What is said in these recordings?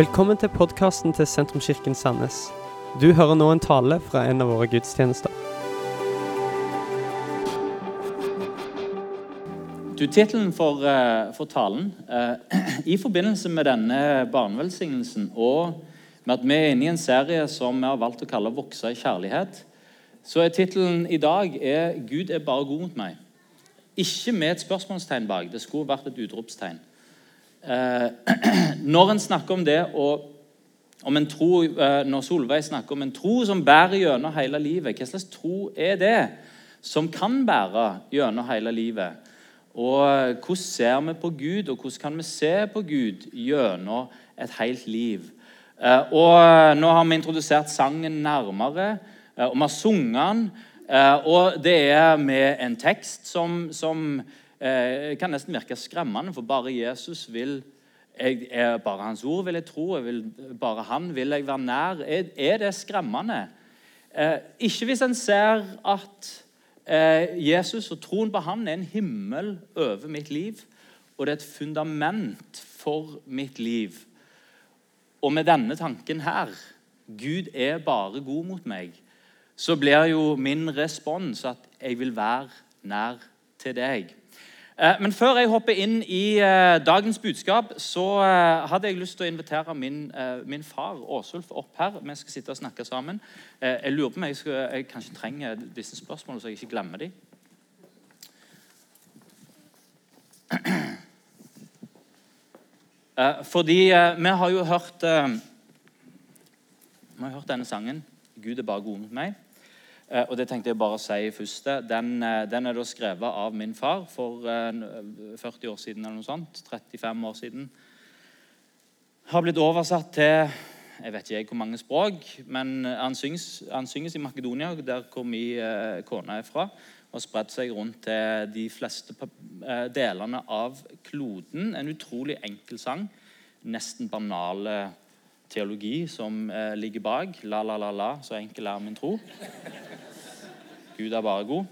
Velkommen til podkasten til Sentrumskirken Sandnes. Du hører nå en tale fra en av våre gudstjenester. Du, Tittelen for, eh, for talen eh, I forbindelse med denne barnevelsignelsen og med at vi er inne i en serie som vi har valgt å kalle 'Vokse i kjærlighet', så er tittelen i dag er 'Gud er bare god mot meg'. Ikke med et spørsmålstegn bak. Det skulle vært et utropstegn. Eh, når en snakker om det og om en tro, eh, Når Solveig snakker om en tro som bærer gjennom hele livet, hva slags tro er det som kan bære gjennom hele livet? Og eh, hvordan ser vi på Gud, og hvordan kan vi se på Gud gjennom et helt liv? Og Nå har vi introdusert sangen nærmere, og vi har sunget den. Og det er med en tekst som, som kan nesten virke skremmende, for bare Jesus vil jeg, jeg, Bare hans ord vil jeg tro, jeg vil, bare han vil jeg være nær. Er, er det skremmende? ikke hvis en ser at Eh, Jesus og troen på han er en himmel over mitt liv, og det er et fundament for mitt liv. Og med denne tanken her Gud er bare god mot meg, så blir jo min respons at jeg vil være nær til deg. Eh, men før jeg hopper inn i eh, dagens budskap, så eh, hadde jeg lyst til å invitere min, min far Åsulf opp her. Vi skal sitte og snakke sammen. Jeg lurer på om jeg, skal, jeg kanskje trenger disse spørsmålene, så jeg ikke glemmer dem. Fordi vi har jo hørt Vi har hørt denne sangen 'Gud er bare god mot meg'. Eh, og det tenkte jeg bare å si først. Den, eh, den, er da skrevet av min far for 40 eh, år siden. eller noe sånt, 35 år siden. Har blitt oversatt til jeg vet ikke hvor mange språk, men han synges, han synges i Makedonia, der hvor min kone er fra. Og spredt seg rundt til de fleste delene av kloden. En utrolig enkel sang. Nesten banale teologi som ligger bak. La, la, la, la. Så enkel er min tro. Gud er bare god.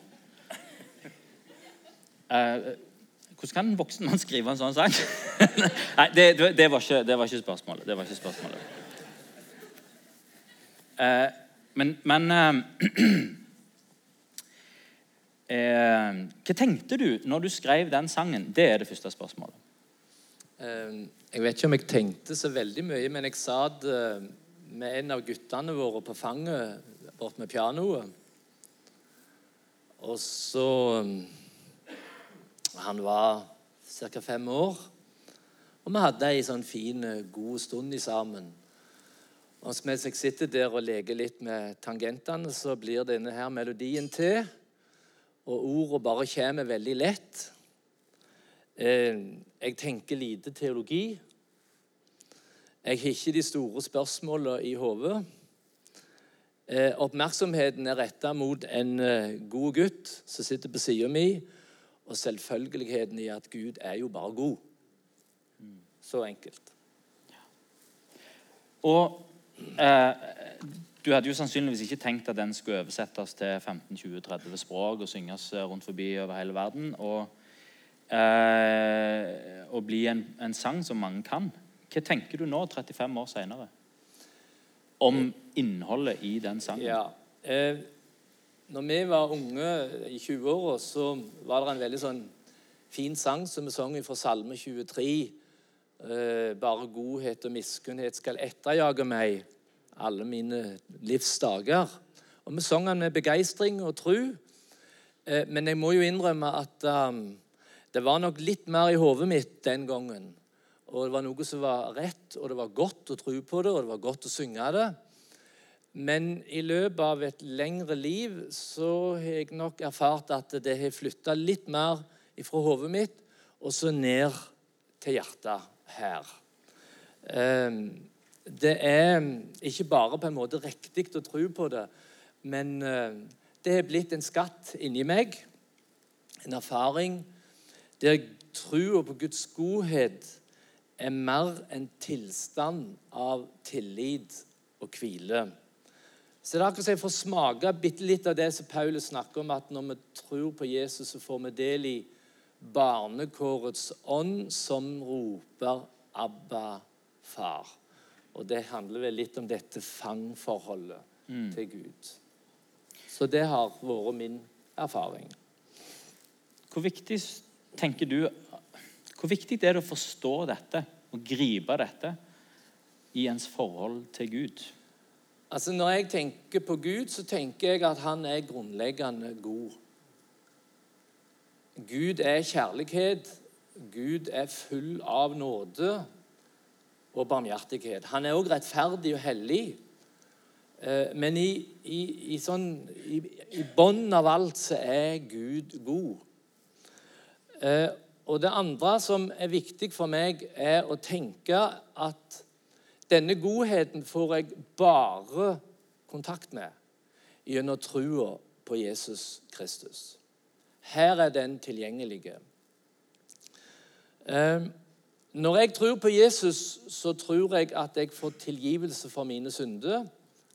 Eh, hvordan kan en voksen mann skrive en sånn sang? Nei, det, det, var ikke, det, var ikke, spørsmålet. Det var ikke spørsmålet. Eh, men, men eh, eh, Hva tenkte du når du skrev den sangen? Det er det første spørsmålet. Eh, jeg vet ikke om jeg tenkte så veldig mye, men jeg satt eh, med en av guttene våre på fanget bort med pianoet. Og så um, Han var ca. fem år. Og vi hadde ei sånn fin, eh, god stund sammen. Og mens jeg sitter der og leker litt med tangentene, så blir denne her melodien til. Og ordene bare kommer veldig lett. Eh, jeg tenker lite teologi. Jeg har ikke de store spørsmålene i hodet. Eh, oppmerksomheten er retta mot en eh, god gutt som sitter på sida mi, og selvfølgeligheten i at Gud er jo bare god. Så enkelt. Og eh, du hadde jo sannsynligvis ikke tenkt at den skulle oversettes til 15-20-30 språk og synges rundt forbi over hele verden. Og, eh, og bli en, en, sang som mange kan. Hva tenker du nå, 35 år seinere? Om innholdet i den sangen? Ja. Eh, når vi var unge i 20-åra, så var det en veldig sånn fin sang som vi sang fra Salme 23. Eh, bare godhet og miskunnhet skal etterjage meg alle mine livs dager. Og Vi sang den med begeistring og tru. Eh, men jeg må jo innrømme at um, det var nok litt mer i hodet mitt den gangen og det var noe som var rett, og det var godt å tro på det, og det var godt å synge det. Men i løpet av et lengre liv så har jeg nok erfart at det har flytta litt mer fra hodet mitt og så ned til hjertet her. Ehm, det er ikke bare på en måte riktig å tro på det, men eh, det har blitt en skatt inni meg, en erfaring der troa på Guds godhet er mer en tilstand av tillit og hvile. Så det er akkurat som jeg får smake bitte litt av det som Paulus snakker om, at når vi tror på Jesus, så får vi del i barnekårets ånd som roper 'Abba, far'. Og det handler vel litt om dette fangforholdet til Gud. Så det har vært min erfaring. Hvor viktig tenker du Hvor viktig er det å forstå dette og gripe dette i ens forhold til Gud? Altså Når jeg tenker på Gud, så tenker jeg at han er grunnleggende god. Gud er kjærlighet. Gud er full av nåde og barmhjertighet. Han er også rettferdig og hellig. Eh, men i, i, i, sånn, i, i bunnen av alt så er Gud god. Og det andre som er viktig for meg, er å tenke at denne godheten får jeg bare kontakt med gjennom trua på Jesus Kristus. Her er den tilgjengelige. Ehm, når jeg tror på Jesus, så tror jeg at jeg får tilgivelse for mine synder.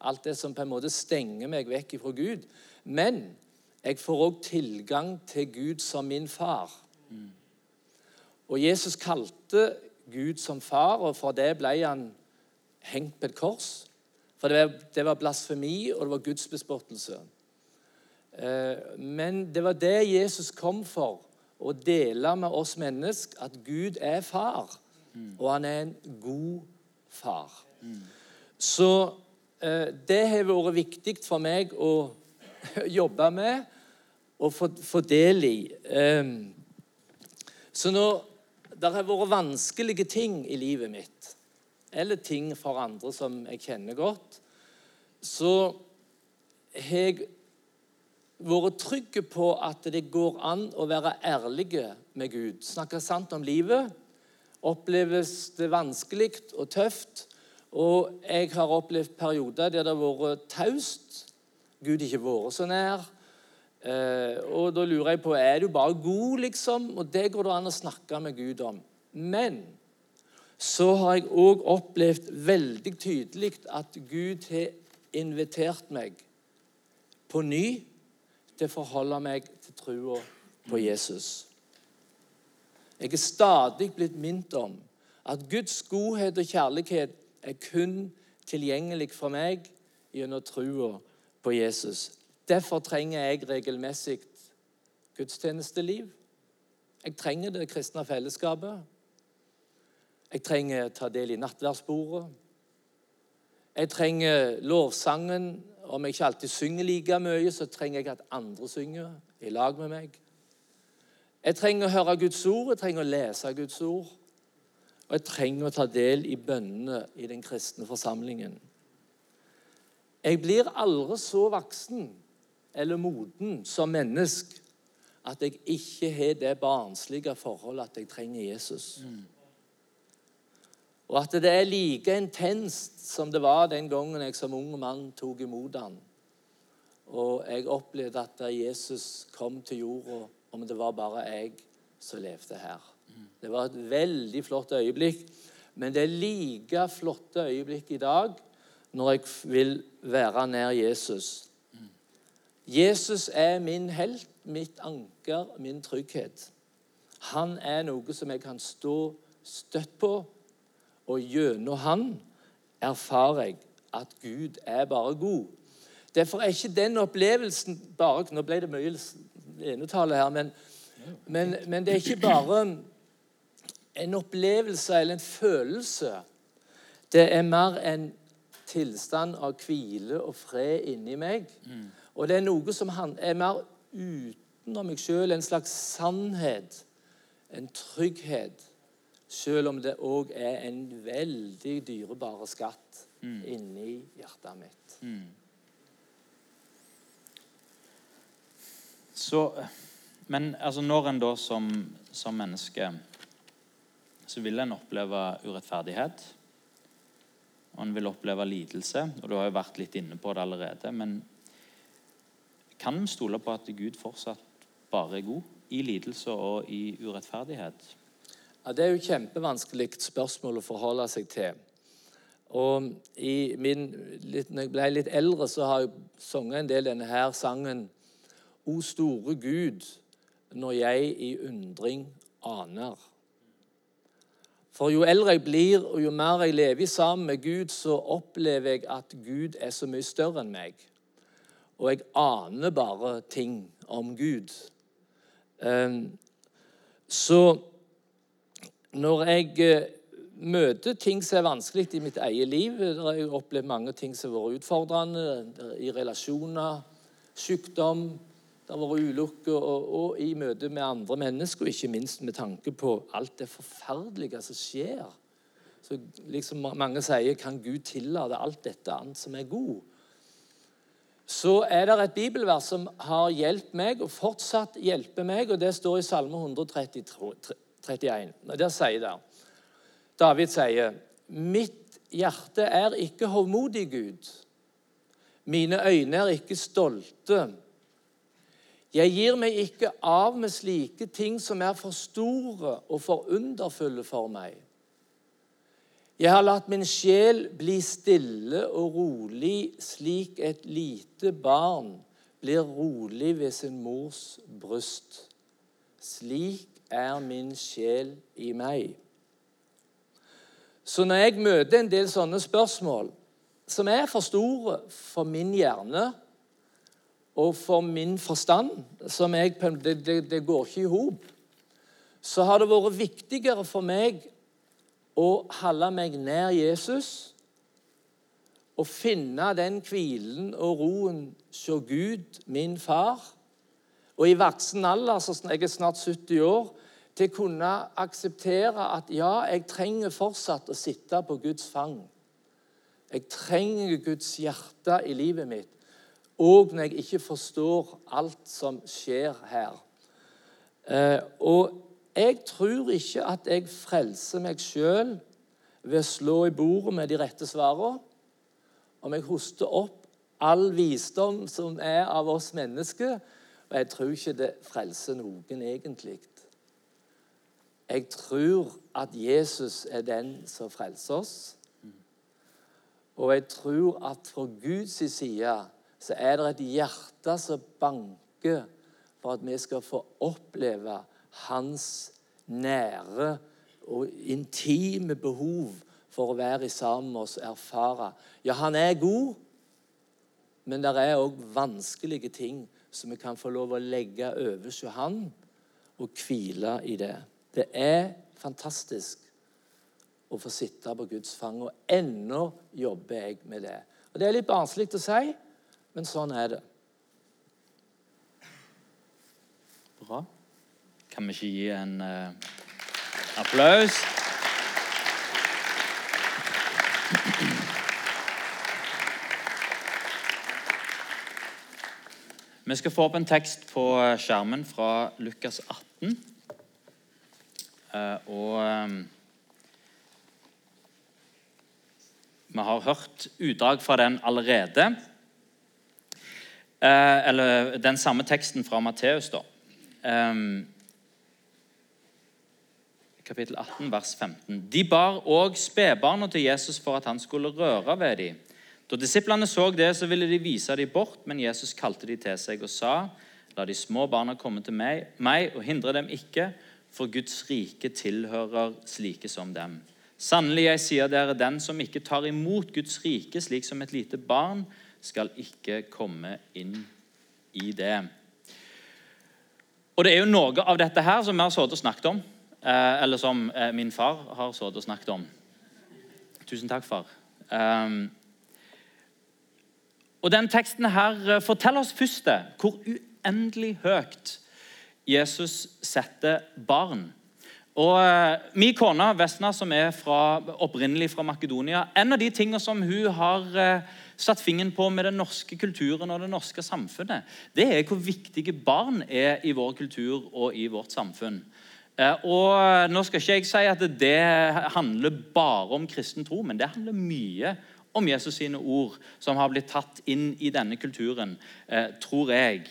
Alt det som på en måte stenger meg vekk fra Gud. Men jeg får òg tilgang til Gud som min far. Og Jesus kalte Gud som far, og for det ble han hengt på et kors. For det var, det var blasfemi, og det var gudsbespottelse. Eh, men det var det Jesus kom for å dele med oss mennesker at Gud er far, og han er en god far. Så eh, det har vært viktig for meg å jobbe med og få, få del i. Eh, så når det har vært vanskelige ting i livet mitt, eller ting for andre som jeg kjenner godt, så har jeg vært trygge på at det går an å være ærlige med Gud. Snakke sant om livet. Oppleves det vanskelig og tøft. Og jeg har opplevd perioder der det har vært taust. Gud ikke vært så nær. Eh, og da lurer jeg på er du bare god, liksom. Og det går det an å snakke med Gud om. Men så har jeg òg opplevd veldig tydelig at Gud har invitert meg på ny til å forholde meg til trua på Jesus. Jeg er stadig blitt minnet om at Guds godhet og kjærlighet er kun tilgjengelig for meg gjennom trua på Jesus. Derfor trenger jeg regelmessig gudstjenesteliv. Jeg trenger det kristne fellesskapet. Jeg trenger å ta del i nattverdsbordet. Jeg trenger lovsangen om jeg ikke alltid synger like mye, så trenger jeg at andre synger i lag med meg. Jeg trenger å høre Guds ord, jeg trenger å lese Guds ord. Og jeg trenger å ta del i bønnene i den kristne forsamlingen. Jeg blir aldri så voksen eller moden som menneske at jeg ikke har det barnslige forholdet at jeg trenger Jesus. Og at det er like intenst som det var den gangen jeg som ung mann tok imot han. Og jeg opplevde at da Jesus kom til jorda, om det var bare jeg som levde her. Det var et veldig flott øyeblikk. Men det er like flotte øyeblikk i dag når jeg vil være nær Jesus. Jesus er min helt, mitt anker, min trygghet. Han er noe som jeg kan stå støtt på og gjennom han erfarer jeg at Gud er bare god. Derfor er ikke den opplevelsen bare Nå ble det mye enetale her, men, men, men, det er ikke bare en opplevelse eller en følelse. Det er mer en tilstand av hvile og fred inni meg. Mm. Og det er noe som er mer utenom meg sjøl, en slags sannhet, en trygghet selv om det òg er en veldig dyrebar skatt mm. inni hjertet mitt. Mm. Så, men altså, når en da som, som menneske så vil en oppleve urettferdighet. Og en vil oppleve lidelse. Og du har jo vært litt inne på det allerede. Men kan vi stole på at Gud fortsatt bare er god i lidelse og i urettferdighet? Ja, Det er jo kjempevanskelig spørsmål å forholde seg til. Og min, litt, når jeg ble litt eldre, så har jeg sunget en del denne her sangen O store Gud, når jeg i undring aner. For jo eldre jeg blir, og jo mer jeg lever sammen med Gud, så opplever jeg at Gud er så mye større enn meg. Og jeg aner bare ting om Gud. Ehm, så når jeg eh, møter ting som er vanskelig i mitt eget liv der har Jeg opplevd mange ting som har vært utfordrende i relasjoner, sykdom, det har vært ulykker, og, og, i møte med andre mennesker, ikke minst med tanke på alt det forferdelige som skjer. Så liksom Mange sier kan Gud tillate alt dette annet som er god? Så er det et bibelvers som har hjulpet meg, og fortsatt hjelper meg, og det står i Salme 131. Der sier det David sier, 'Mitt hjerte er ikke hovmodig, Gud. Mine øyne er ikke stolte.' Jeg gir meg ikke av med slike ting som er for store og for underfulle for meg. Jeg har latt min sjel bli stille og rolig, slik et lite barn blir rolig ved sin mors bryst. Slik er min sjel i meg. Så når jeg møter en del sånne spørsmål som er for store for min hjerne og for min forstand som jeg, det, det, det går ikke i hop så har det vært viktigere for meg å holde meg nær Jesus og finne den hvilen og roen hos Gud, min far. Og i voksen alder, så jeg er snart 70 år, til å kunne akseptere at ja, jeg trenger fortsatt å sitte på Guds fang. Jeg trenger Guds hjerte i livet mitt, òg når jeg ikke forstår alt som skjer her. Eh, og jeg tror ikke at jeg frelser meg sjøl ved å slå i bordet med de rette svarene. Om jeg hoster opp all visdom som er av oss mennesker. Og jeg tror ikke det frelser noen egentlig. Jeg tror at Jesus er den som frelser oss. Og jeg tror at fra Guds side så er det et hjerte som banker for at vi skal få oppleve hans nære og intime behov for å være sammen med oss erfare. Ja, han er god, men det er òg vanskelige ting som vi kan få lov å legge over hos han og hvile i det. Det er fantastisk å få sitte på Guds fang, og ennå jobber jeg med det. Og Det er litt barnslig å si, men sånn er det. Bra. Kan vi ikke gi en uh, applaus? Vi skal få opp en tekst på skjermen fra Lukas 18. Uh, og um, vi har hørt utdrag fra den allerede. Uh, eller den samme teksten fra Matteus, da. Kapittel 18, vers 15. De bar òg spedbarna til Jesus for at han skulle røre ved dem. Da disiplene så det, så ville de vise dem bort, men Jesus kalte dem til seg og sa, La de små barna komme til meg, meg og hindre dem ikke, for Guds rike tilhører slike som dem. Sannelig, jeg sier dere, den som ikke tar imot Guds rike slik som et lite barn, skal ikke komme inn i det. Og Det er jo noe av dette her som vi har sittet og snakket om, eller som eh, min far har sittet og snakket om. Tusen takk, far. Um, og den teksten her eh, forteller oss først det, hvor uendelig høyt Jesus setter barn. Og Min kone Vesna, som er fra, opprinnelig fra Makedonia En av de tingene som hun har satt fingeren på med den norske kulturen og det norske samfunnet, det er hvor viktige barn er i vår kultur og i vårt samfunn. Uh, og Nå skal ikke jeg si at det handler bare om kristen tro, men det handler mye om Jesus sine ord som har blitt tatt inn i denne kulturen, tror jeg.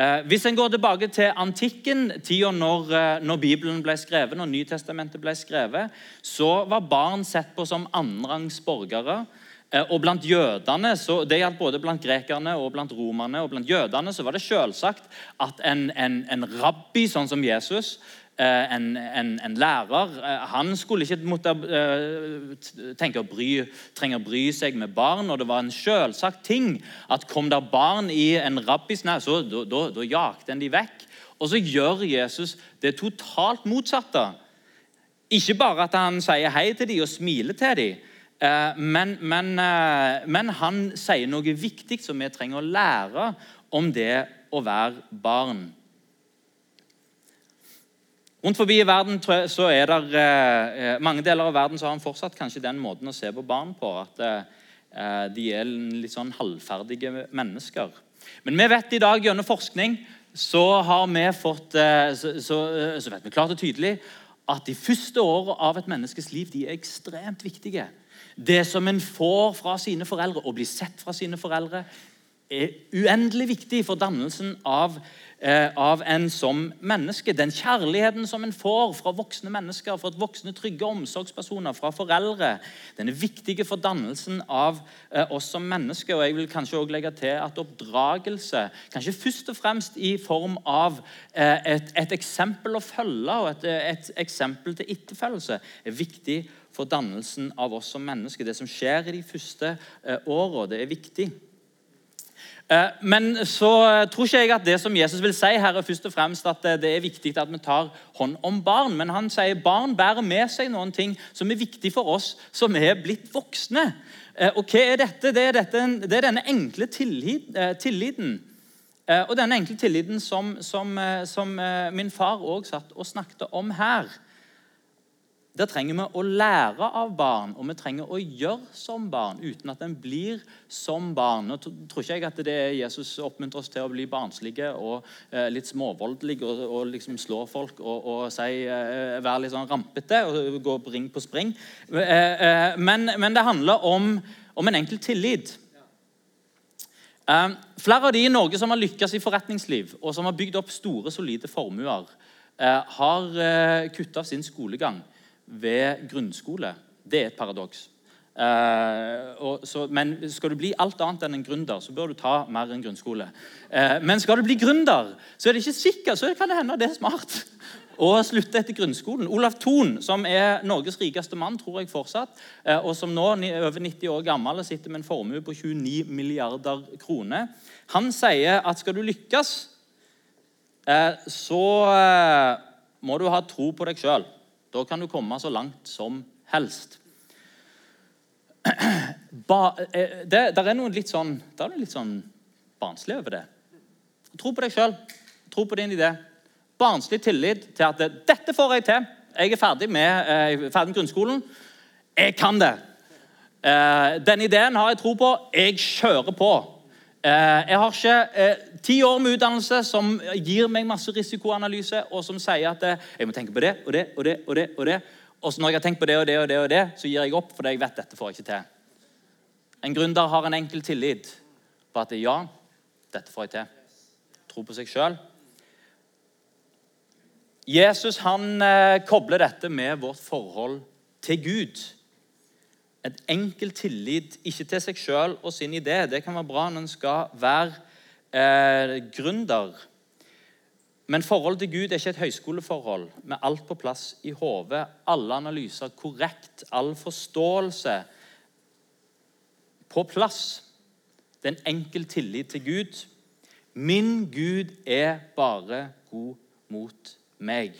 Eh, hvis en går tilbake til antikken, tida når, eh, når, Bibelen ble skrevet, når Nytestamentet ble skrevet, så var barn sett på som annenrangs borgere. Eh, og blant jødene, så, Det gjaldt både blant grekerne og blant romerne. og blant jødene så var det selvsagt at en, en, en rabbi sånn som Jesus eh, en, en, en, lærer. Eh, han skulle ikke måtte uh, tenke å bry, trenge å bry seg med barn. og Det var en selvsagt ting at kom der barn i en rabbis nær, så da jakte en de vekk. Og så gjør Jesus det totalt motsatte. Ikke bare at han sier hei til dem og smiler til dem, men, men, men han sier noe viktig som vi trenger å lære om det å være barn. Rundt forbi i verden så er det eh, mange deler av verden så har en fortsatt kanskje den måten å se på barn på. At eh, de er litt sånn halvferdige mennesker. Men vi vet i dag gjennom forskning så har vi fått eh, så, så, så, vet vi klart og tydelig at de første årene av et menneskes liv de er ekstremt viktige. Det som en får fra sine foreldre, og blir sett fra sine foreldre, er uendelig viktig for dannelsen av Eh, av en som menneske. Den kjærligheten som en får fra voksne mennesker, fra voksne trygge omsorgspersoner, fra foreldre, den er viktig for dannelsen av eh, oss som mennesker. Og jeg vil kanskje også legge til at oppdragelse, kanskje først og fremst i form av eh, et, et eksempel å følge og et, et eksempel til etterfølgelse, er viktig for dannelsen av oss som mennesker. Det som skjer i de første åra, det er viktig. Eh, men så tror ikke jeg at det som Jesus vil si her, er først og fremst at det er viktig at vi tar hånd om barn. Men han sier barn bærer med seg noen ting som er viktig for oss som er blitt voksne. Eh, og hva er dette? Det er, dette, det er denne enkle tillit, eh, tilliten. Og denne enkle tilliten som, som, som min far òg satt og snakket om her. Der trenger vi å lære av barn, og vi trenger å gjøre som barn uten at en blir som barn. Nå tror ikke jeg at det er Jesus oppmuntrer oss til å bli barnslige og eh, litt småvoldelige og, og, liksom slå folk og, og si, eh, være litt sånn rampete og gå ring på spring. Eh, eh, men, men, det handler om, om en enkel tillit. Eh, flere av de i Norge som har lykkes i forretningsliv, og som har bygd opp store, solide formuer, eh, har eh, kutta sin skolegang ved grunnskole. Det er et paradoks. Uh, men skal du bli alt annet enn en gründer, så bør du ta mer enn grunnskole. Uh, men skal du bli gründer, så er det ikke sikkert, så kan det hende det er smart å slutte etter grunnskolen. Olav Thon, som er Norges rikeste mann, tror jeg fortsatt, uh, og som nå er over 90 år gammel og sitter med en formue på 29 milliarder kroner, han sier at skal du lykkes, så må du ha tro på deg sjøl. Da kan du komme så langt som helst. Ba, eh, det, er noe litt sånn, det er noe litt sånn barnslig over det. Tro på deg sjøl. Tro på din idé. Barnslig tillit til at 'dette får jeg til'. Jeg er ferdig med eh, ferdig grunnskolen. Jeg kan det. Eh, den ideen har jeg tro på. Jeg kjører på. Eh, jeg har ikke ti år med utdannelse som gir meg masse risikoanalyse, og som sier at eh, jeg må tenke på det og det og det. Og det, og det. Og så når jeg har tenkt på det og det og det, og det, så gir jeg opp fordi jeg vet dette får jeg ikke til. En gründer har en enkel tillit på at ja, dette får jeg til. Tro på seg sjøl. Jesus han kobler dette med vårt forhold til Gud et enkel tillit, ikke til seg sjøl og sin idé. Det kan være bra når en skal være eh, gründer. Men forholdet til Gud er ikke et høyskoleforhold med alt på plass i hodet. Alle analyser korrekt, all forståelse på plass. Det er en enkel tillit til Gud. Min Gud er bare god mot meg.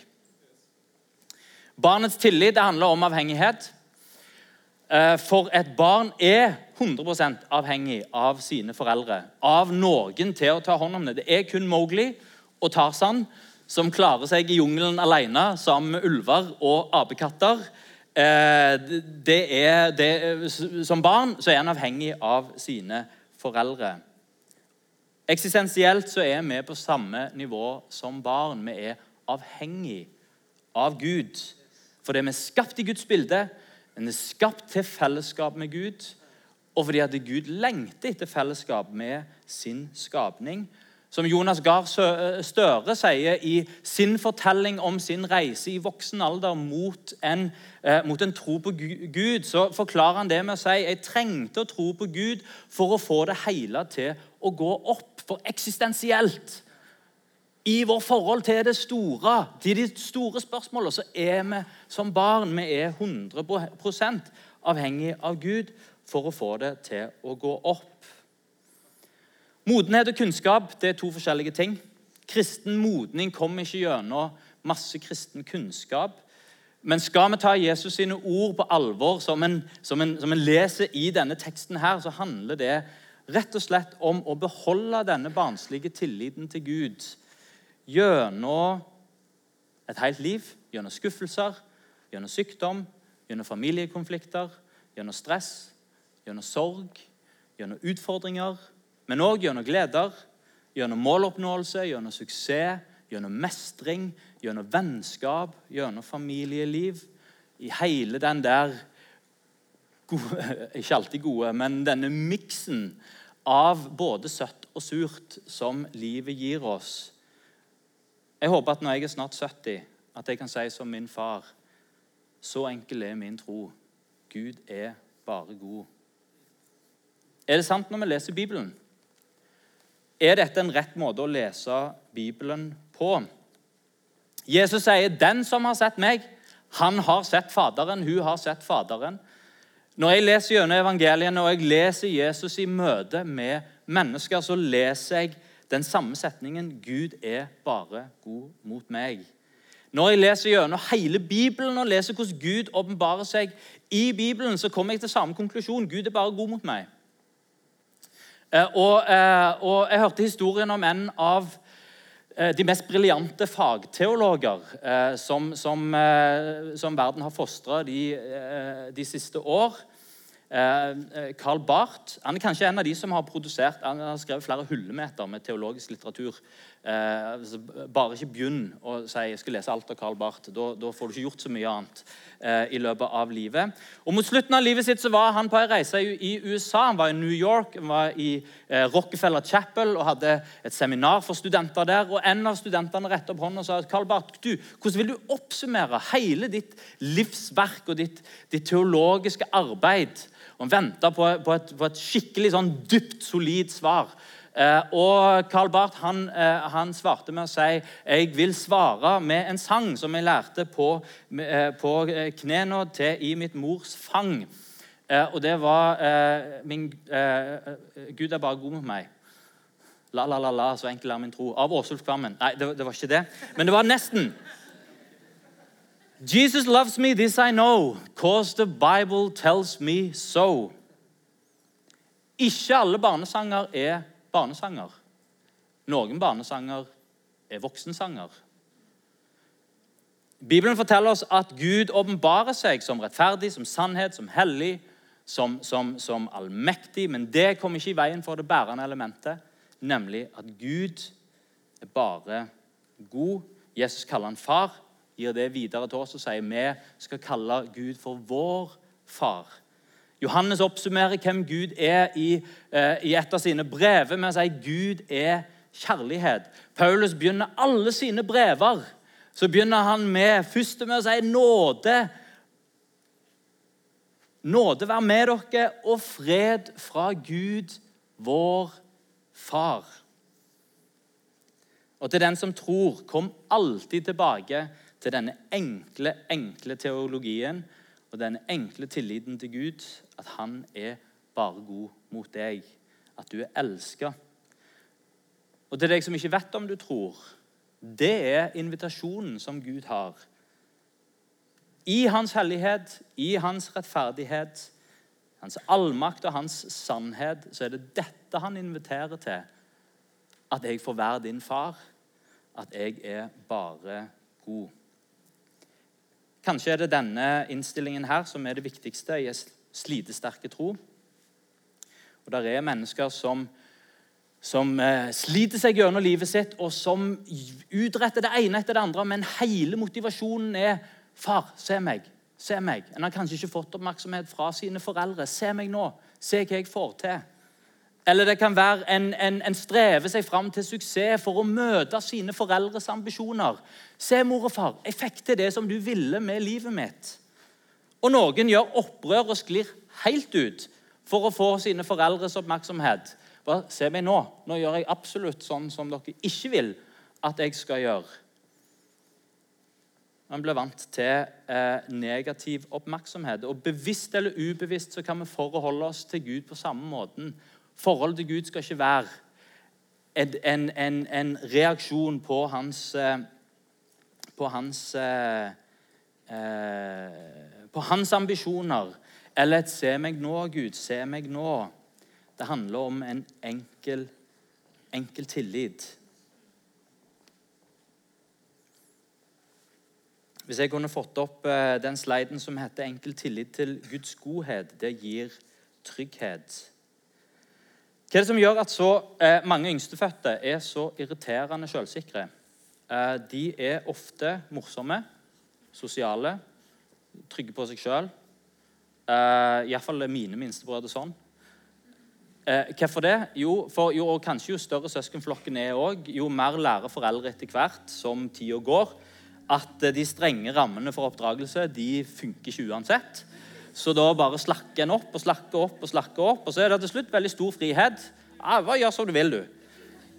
Barnets tillit handler om avhengighet. Eh, for et barn er 100% avhengig av sine foreldre. Av noen til å ta hånd om det. Det er kun Mowgli og Tarzan som klarer seg i jungelen alene sammen med ulver og apekatter. Eh, det er, det, som barn så er han avhengig av sine foreldre. Eksistensielt så er vi på samme nivå som barn. Vi er avhengig av Gud. Fordi vi er skapt i Guds bilde. vi er skapt til fellesskap med Gud, og fordi at Gud lengter etter fellesskap med sin skapning. Som Jonas Gahr Støre sier i sin fortelling om sin reise i voksen alder mot en, eh, mot en tro på Gud, så forklarer han det med å si jeg trengte å tro på Gud for å få det hele til å gå opp. For eksistensielt I vår forhold til det store, til de store spørsmålene, så er vi som barn vi er 100% avhengig av Gud for å få det til å gå opp. Modenhet og kunnskap det er to forskjellige ting. Kristen modning kommer ikke gjennom masse kristen kunnskap. Men skal vi ta Jesus sine ord på alvor, som en, som en, som en leser i denne teksten, her, så handler det rett og slett om å beholde denne barnslige tilliten til Gud gjennom et helt liv, gjennom skuffelser, gjennom sykdom, gjennom familiekonflikter, gjennom stress, gjennom sorg, gjennom utfordringer, men òg gjennom gleder, gjennom måloppnåelse, gjennom suksess, gjennom mestring, gjennom vennskap, gjennom familieliv. I hele den der gode, Ikke alltid gode, men denne miksen av både søtt og surt som livet gir oss. Jeg håper at når jeg er snart 70, at jeg kan si som min far Så enkel er min tro. Gud er bare god. Er det sant når vi leser Bibelen? Er dette en rett måte å lese Bibelen på? Jesus sier, 'Den som har sett meg, han har sett Faderen.' Hun har sett Faderen. Når jeg leser gjennom evangeliene og jeg leser Jesus i møte med mennesker, så leser jeg den samme setningen 'Gud er bare god mot meg'. Når jeg leser gjennom hele Bibelen og leser hvordan Gud åpenbarer seg i Bibelen, så kommer jeg til samme konklusjon. Gud er bare god mot meg. Eh, og, eh, og jeg hørte historien om en av eh, de mest briljante fagteologer som, som, som, verden har fostra de, de, siste år. Carl Barth han er kanskje en av de som har produsert, han har skrevet flere hullemeter med teologisk litteratur. Eh, bare ikke begynn å si jeg skal lese alt av Karl Barth. Da, da får du ikke gjort så mye annet eh, i løpet av livet. Og Mot slutten av livet sitt så var han på en reise i, USA. Han var i New York, han var i eh, Rockefeller Chapel og hadde et seminar for studenter der. og En av studentene rettet opp hånden og sa Karl Barth, du, hvordan vil du oppsummere hele ditt livsverk og ditt, ditt teologiske arbeid? Og Han venta på, på, på, et skikkelig sånn dypt, solid svar. Eh, og Carl Barth han, eh, han, svarte med å si jeg vil svare med en sang som jeg lærte på, eh, på knærne til i mitt mors fang. Og det var min, Gud er bare god mot meg. La, la, la, la, så enkel er min tro. Av Åsulf Kvammen. Nei, det, det var ikke det. Men det var nesten. Jesus loves me, this I know, cause the Bible tells me so. Ikke alle barnesanger er barnesanger. Noen barnesanger er voksensanger. Bibelen forteller oss at Gud åpenbarer seg som rettferdig, som sannhet, som hellig, som, som, som allmektig. Men det kommer ikke i veien for det bærende elementet, nemlig at Gud er bare god. Jesus kaller han far, gir det videre til oss og sier vi skal kalle Gud for vår far. Johannes oppsummerer hvem Gud er i, eh, i et av sine brever med å si Gud er kjærlighet. Paulus begynner alle sine brever så begynner han med, først med å si nåde. Nåde være med dere og fred fra Gud, vår Far. Og til den som tror, kom alltid tilbake til denne enkle, enkle teologien og denne enkle tilliten til Gud, at han er bare god mot deg. At du er elska. Og til deg som ikke vet om du tror, det er invitasjonen som Gud har. I hans hellighet, i hans rettferdighet, hans allmakt og hans sannhet, så er det dette han inviterer til. At jeg får være din far. At jeg er bare god. Kanskje er det denne innstillingen her som er det viktigste i slitesterke tro. Og der er mennesker som, som eh, sliter seg gjennom livet sitt, og som utretter det ene etter det andre, men hele motivasjonen er 'Far, se meg. Se meg.' En har kanskje ikke fått oppmerksomhet fra sine foreldre. 'Se meg nå. Se hva jeg får til.' Eller det kan være en, en, en strever seg fram til suksess for å møte sine foreldres ambisjoner. Se, mor og far, jeg fikk til det som du ville med livet mitt. Og noen gjør opprør og sklir helt ut for å få sine foreldres oppmerksomhet. Bare se meg nå. Nå gjør jeg absolutt sånn som dere ikke vil at jeg skal gjøre. Man blir vant til eh, negativ oppmerksomhet. Og bevisst eller ubevisst så kan vi forholde oss til Gud på samme måten. Forholdet til Gud skal ikke være en, en, en, reaksjon på hans, eh, på hans eh, eh, på hans ambisjoner eller et 'se meg nå, Gud, se meg nå'. Det handler om en enkel, enkel tillit. Hvis jeg kunne fått opp eh, den sliden som heter 'Enkel tillit til Guds godhet', det gir trygghet. Hva er det som gjør at så eh, mange yngstefødte er så irriterende selvsikre? Eh, de er ofte morsomme, sosiale, trygge på seg sjøl. Uh, Iallfall mine minstebrødre sånn. Uh, hvorfor det? Jo, for jo, kanskje jo større søskenflokken er òg, jo mer lærer foreldre etter hvert som tida går, at de strenge rammene for oppdragelse de funker ikke uansett. Så da bare slakker en opp og slakker opp og slakker opp, og så er det til slutt veldig stor frihet. Ja, hva gjør som du vil, du.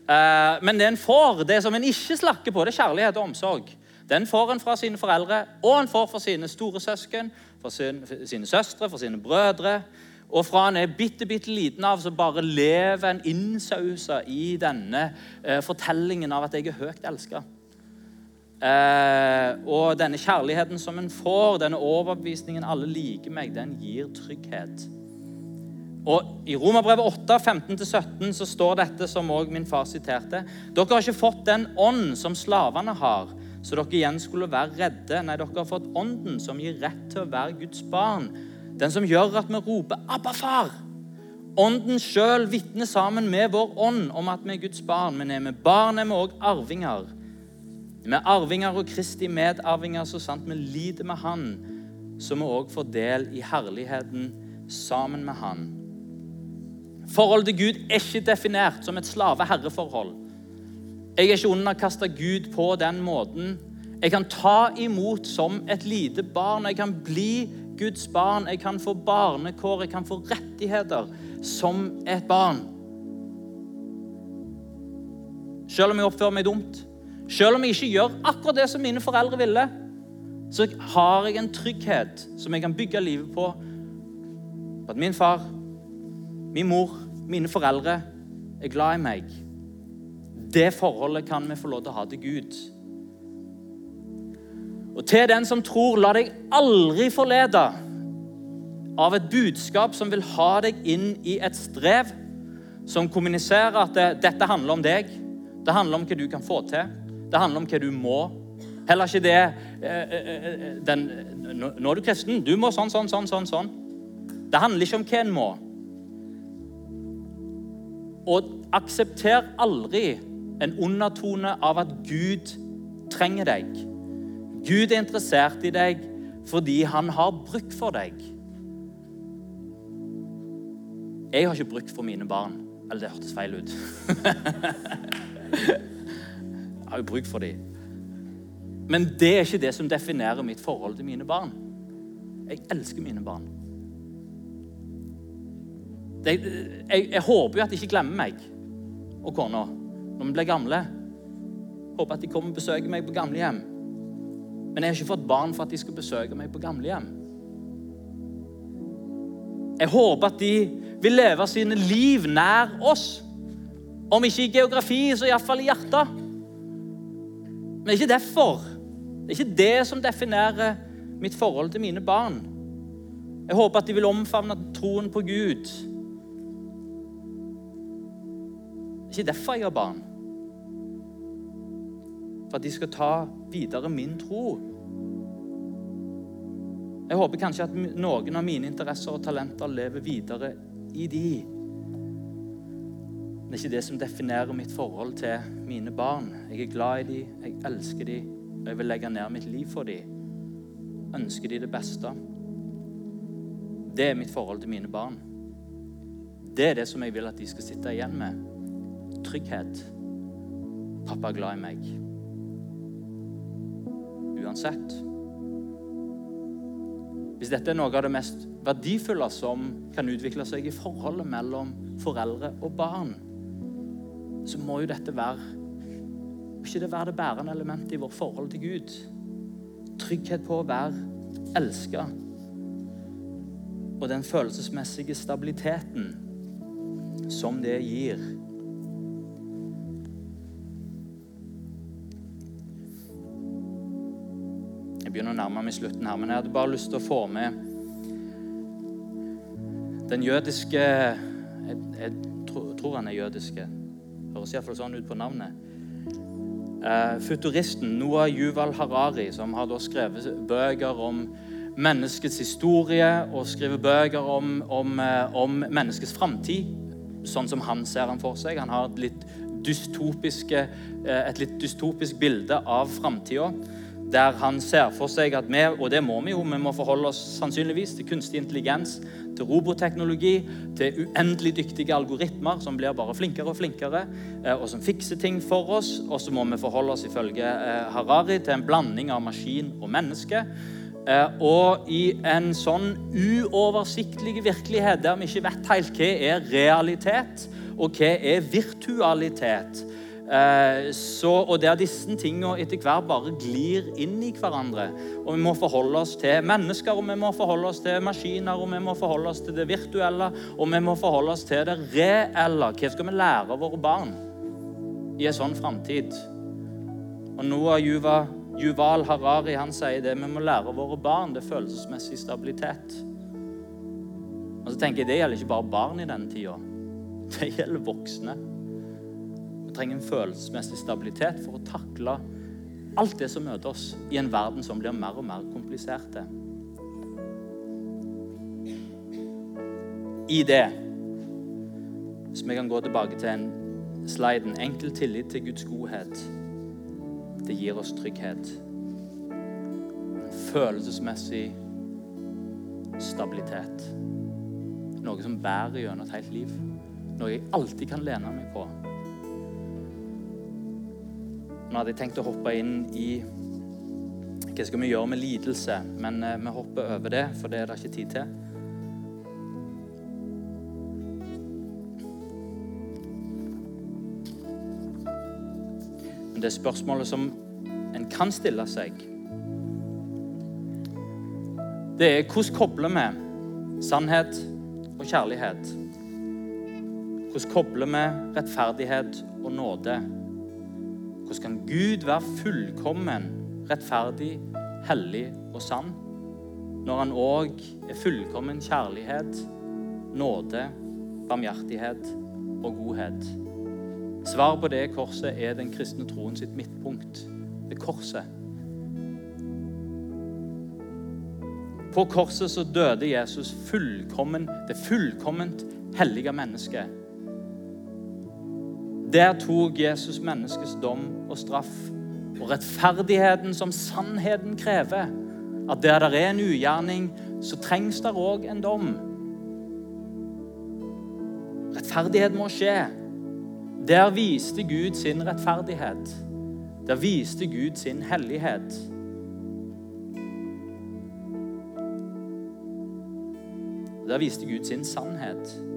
Uh, men det en får, det som en ikke slakker på, det er kjærlighet og omsorg. Den får en fra sine foreldre, og en får fra sine store søsken, fra sine søstre, fra sine brødre. Og fra han er bitte, bitte liten av, så bare lever en innsausa i denne eh, fortellingen av at jeg er høyt elska. Eh, og denne kjærligheten som en får, denne overbevisningen alle liker meg, den gir trygghet. Og I Romerbrevet 8, 15-17 så står dette som òg min far siterte. Dere har ikke fått den ånd som slavene har, så dere igjen skulle være redde. Nei, dere har fått Ånden, som gir rett til å være Guds barn. Den som gjør at vi roper 'Abba, far'. Ånden sjøl vitner sammen med vår ånd om at vi er Guds barn. Men er vi barn, er vi òg arvinger. Vi er arvinger og Kristi medarvinger så sant vi lider med Han, så vi òg får del i herligheten sammen med Han. Forholdet til Gud er ikke definert som et slave-herre-forhold. Jeg er ikke underkasta Gud på den måten. Jeg kan ta imot som et lite barn. Jeg kan bli Guds barn. Jeg kan få barnekår, jeg kan få rettigheter som et barn. Selv om jeg oppfører meg dumt, selv om jeg ikke gjør akkurat det som mine foreldre ville, så har jeg en trygghet som jeg kan bygge livet på. På at min far, min mor, mine foreldre er glad i meg. Det forholdet kan vi få lov til å ha til Gud. Og til den som tror, la deg aldri forlede av et budskap som vil ha deg inn i et strev, som kommuniserer at det, dette handler om deg. Det handler om hva du kan få til. Det handler om hva du må. Heller ikke det eh, eh, eh, den, Nå er du kristen. Du må sånn, sånn, sånn, sånn. sånn. Det handler ikke om hva en må. Og aksepter aldri en undertone av at Gud trenger deg. Gud er interessert i deg fordi han har bruk for deg. Jeg har ikke bruk for mine barn. Eller det hørtes feil ut. jeg har jo bruk for dem. Men det er ikke det som definerer mitt forhold til mine barn. Jeg elsker mine barn. Jeg, jeg, jeg håper jo at de ikke glemmer meg og kona når vi blir gamle. Håper at de kommer og besøker meg på gamlehjem. Men jeg har ikke fått barn for at de skal besøke meg på gamlehjem. Jeg håper at de vil leve sine liv nær oss. Om ikke i geografi, så iallfall i hjertet. Men det er ikke derfor. Det er ikke det som definerer mitt forhold til mine barn. Jeg håper at de vil omfavne troen på Gud. Det er ikke derfor jeg har barn for at de skal ta videre min tro. Jeg håper kanskje at noen av mine interesser og talenter lever videre i de. Det er ikke det som definerer mitt forhold til mine barn. Jeg er glad i de, jeg elsker de, og jeg vil legge ned mitt liv for de. Ønsker de det beste. Det er mitt forhold til mine barn. Det er det som jeg vil at de skal sitte igjen med. Trygghet. Pappa er glad i meg uansett. Hvis dette er noe av det mest verdifulle som kan utvikle seg i forholdet mellom foreldre og barn, så må jo dette være ikke det være det bærende elementet i vårt forhold til Gud? Trygghet på å være elska. Og den følelsesmessige stabiliteten som det gir. Begynner å nærme meg slutten her, men jeg hadde bare lyst til å få med den jødiske Jeg, jeg tror, tror han er jødiske. Høres iallfall sånn ut på navnet. Uh, futuristen Noah Yuval Harari, som har da skrevet bøker om menneskets historie og skriver bøker om, om, uh, om menneskets framtid, sånn som han ser han for seg. Han har et litt uh, et litt dystopisk bilde av framtida der han ser for seg at vi, og det må vi jo, vi må forholde oss sannsynligvis til kunstig intelligens, til roboteknologi, til uendelig dyktige algoritmer som blir bare flinkere og flinkere, eh, og som fikser ting for oss. Og så må vi forholde oss ifølge eh, Harari til en blanding av maskin og menneske. Eh, og i en sånn uoversiktlig virkelighet der vi ikke vet helt hva er realitet, og hva er virtualitet, så, og der disse tingene etter hvert bare glir inn i hverandre. Og Vi må forholde oss til mennesker, og vi må forholde oss til maskiner, og vi må forholde oss til det virtuelle, og vi må forholde oss til det reelle. Hva skal vi lære våre barn i en sånn framtid? Og Noah Juva, Juval Harari han sier det vi må lære våre barn, det følelsesmessig stabilitet. Og så tenker jeg, Det gjelder ikke bare barn i denne tida. Det gjelder voksne. Trenger en følelsesmessig stabilitet for å takle alt det som møter oss i en verden som blir mer og mer komplisert. I det Hvis vi kan gå tilbake til en sliden enkel tillit til Guds godhet. Det gir oss trygghet. Følelsesmessig stabilitet. Noe som bærer gjennom et helt liv. Noe jeg alltid kan lene meg på. Nå hadde jeg tenkt å hoppe inn i hva skal vi gjøre med lidelse, men eh, vi hopper over det, for det er det ikke tid til. Men det spørsmålet som en kan stille seg, det er hvordan kobler vi sannhet og kjærlighet? Hvordan kobler vi rettferdighet og nåde? Hvordan kan Gud være fullkommen, rettferdig, hellig og sann når han òg er fullkommen kjærlighet, nåde, barmhjertighet og godhet? Svaret på det korset er den kristne troen sitt midtpunkt. Det korset. På korset så døde Jesus fullkommen, det fullkomment hellige mennesket der tok Jesus menneskets dom og straff. Og rettferdigheten som sannheten krever. At der det er en ugjerning, så trengs det òg en dom. Rettferdighet må skje. Der viste Gud sin rettferdighet. Der viste Gud sin hellighet. Der viste Gud sin sannhet.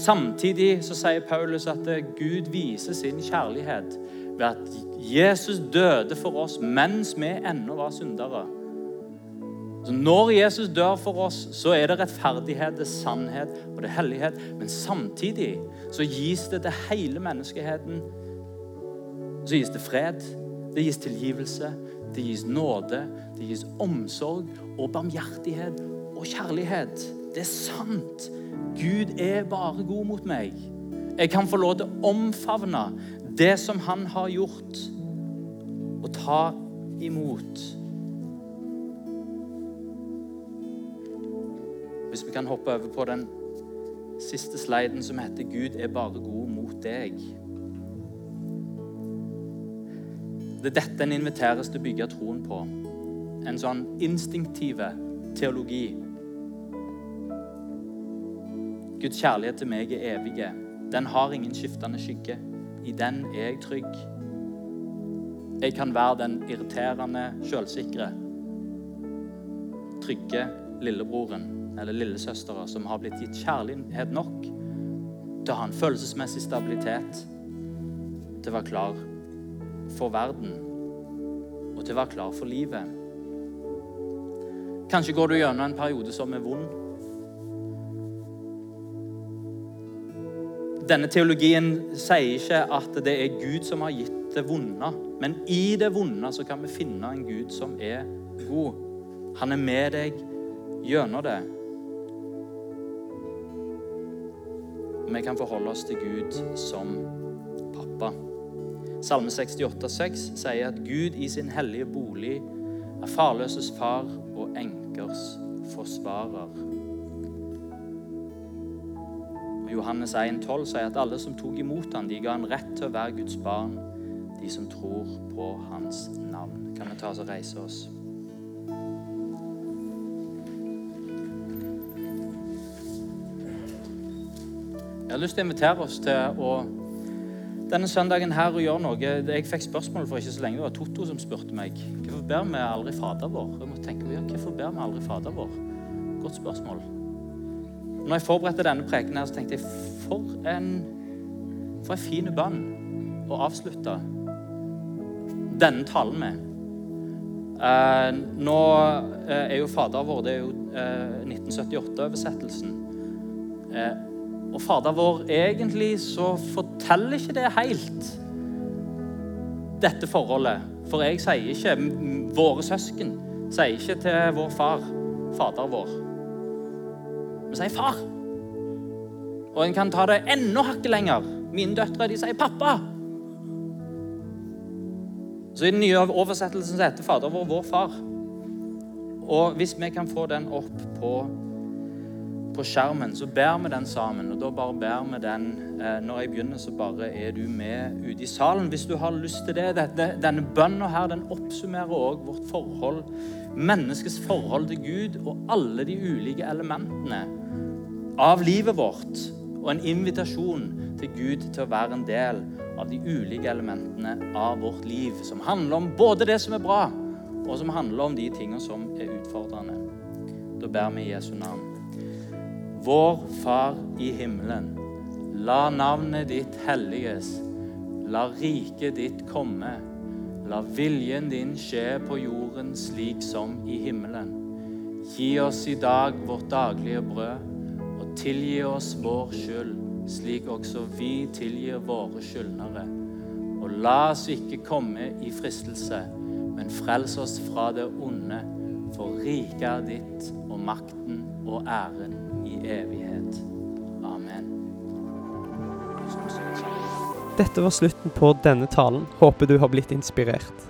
Samtidig så sier Paulus at Gud viser sin kjærlighet ved at Jesus døde for oss mens vi ennå var syndere. Så Når Jesus dør for oss, så er det rettferdighet, det er sannhet og det er hellighet. Men samtidig så gis det til hele menneskeheten så gis det fred, det gis tilgivelse, det gis nåde, det gis omsorg og barmhjertighet og kjærlighet. Det er sant. Gud er bare god mot meg. Jeg kan få lov til å omfavne det som han har gjort, og ta imot. Hvis vi kan hoppe over på den siste sliden som heter 'Gud er bare god mot deg'. Det er dette en inviteres til å bygge troen på. En sånn instinktive teologi Guds kjærlighet til meg er evig. Den har ingen skiftende skygge. I den er jeg trygg. Jeg kan være den irriterende, sjølsikre, trygge lillebroren eller lillesøstera som har blitt gitt kjærlighet nok til å ha en følelsesmessig stabilitet, til å være klar for verden og til å være klar for livet. Kanskje går du gjennom en periode som er vond. Denne teologien sier ikke at det er Gud som har gitt det vonde, men i det vonde så kan vi finne en Gud som er god. Han er med deg gjennom det. Vi kan forholde oss til Gud som pappa. Salme 68, 6 sier at Gud i sin hellige bolig er farløses far og enkers forsvarer. Johannes 1,12 sier at alle som tok imot ham, de ga han rett til å være Guds barn, de som tror på hans navn. Kan vi ta oss og reise oss? Jeg har lyst til å invitere oss til å denne søndagen her å gjøre noe Jeg fikk spørsmål for ikke så lenge. Det var Totto som spurte meg hvorfor ber vi aldri Fader vår. Jeg måtte tenke, ja, hvorfor ber vi aldri Fader vår? Godt spørsmål. Når jeg forberedte denne preken, her, så tenkte jeg for en, for en fin bønn å avslutte denne talen med. Eh, nå eh, er jo Fader vår det er jo eh, 1978-oversettelsen. Eh, og Fader vår, egentlig så forteller ikke det helt dette forholdet. For jeg sier ikke våre søsken. Sier ikke til vår far Fader vår. Vi sier far. Og en kan ta det enda hakket lenger. Mine døtre de sier pappa. Så I den nye oversettelsen så heter Fader vår vår far. Og hvis vi kan få den opp på på skjermen, så ber vi den sammen. Og da bare ber vi den eh, Når jeg begynner, så bare er du med ute i salen. Hvis du har lyst til det. Dette, denne bønnen her den oppsummerer òg vårt forhold, menneskets forhold til Gud og alle de ulike elementene av livet vårt. Og en invitasjon til Gud til å være en del av de ulike elementene av vårt liv. Som handler om både det som er bra, og som handler om de tingene som er utfordrende. Da ber vi Jesu navn. Vår Far i himmelen. La navnet ditt helliges. La riket ditt komme. La viljen din skje på jorden slik som i himmelen. Gi oss i dag vårt daglige brød, tilgi oss vår skyld, slik også vi tilgir våre skyldnere. Og la oss ikke komme i fristelse, men frels oss fra det onde, for riket er ditt, og makten og æren i evighet. Amen. Dette var slutten på denne talen. Håper du har blitt inspirert.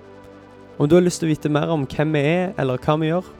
Om du har lyst til å vite mer om hvem vi er, eller hva vi gjør,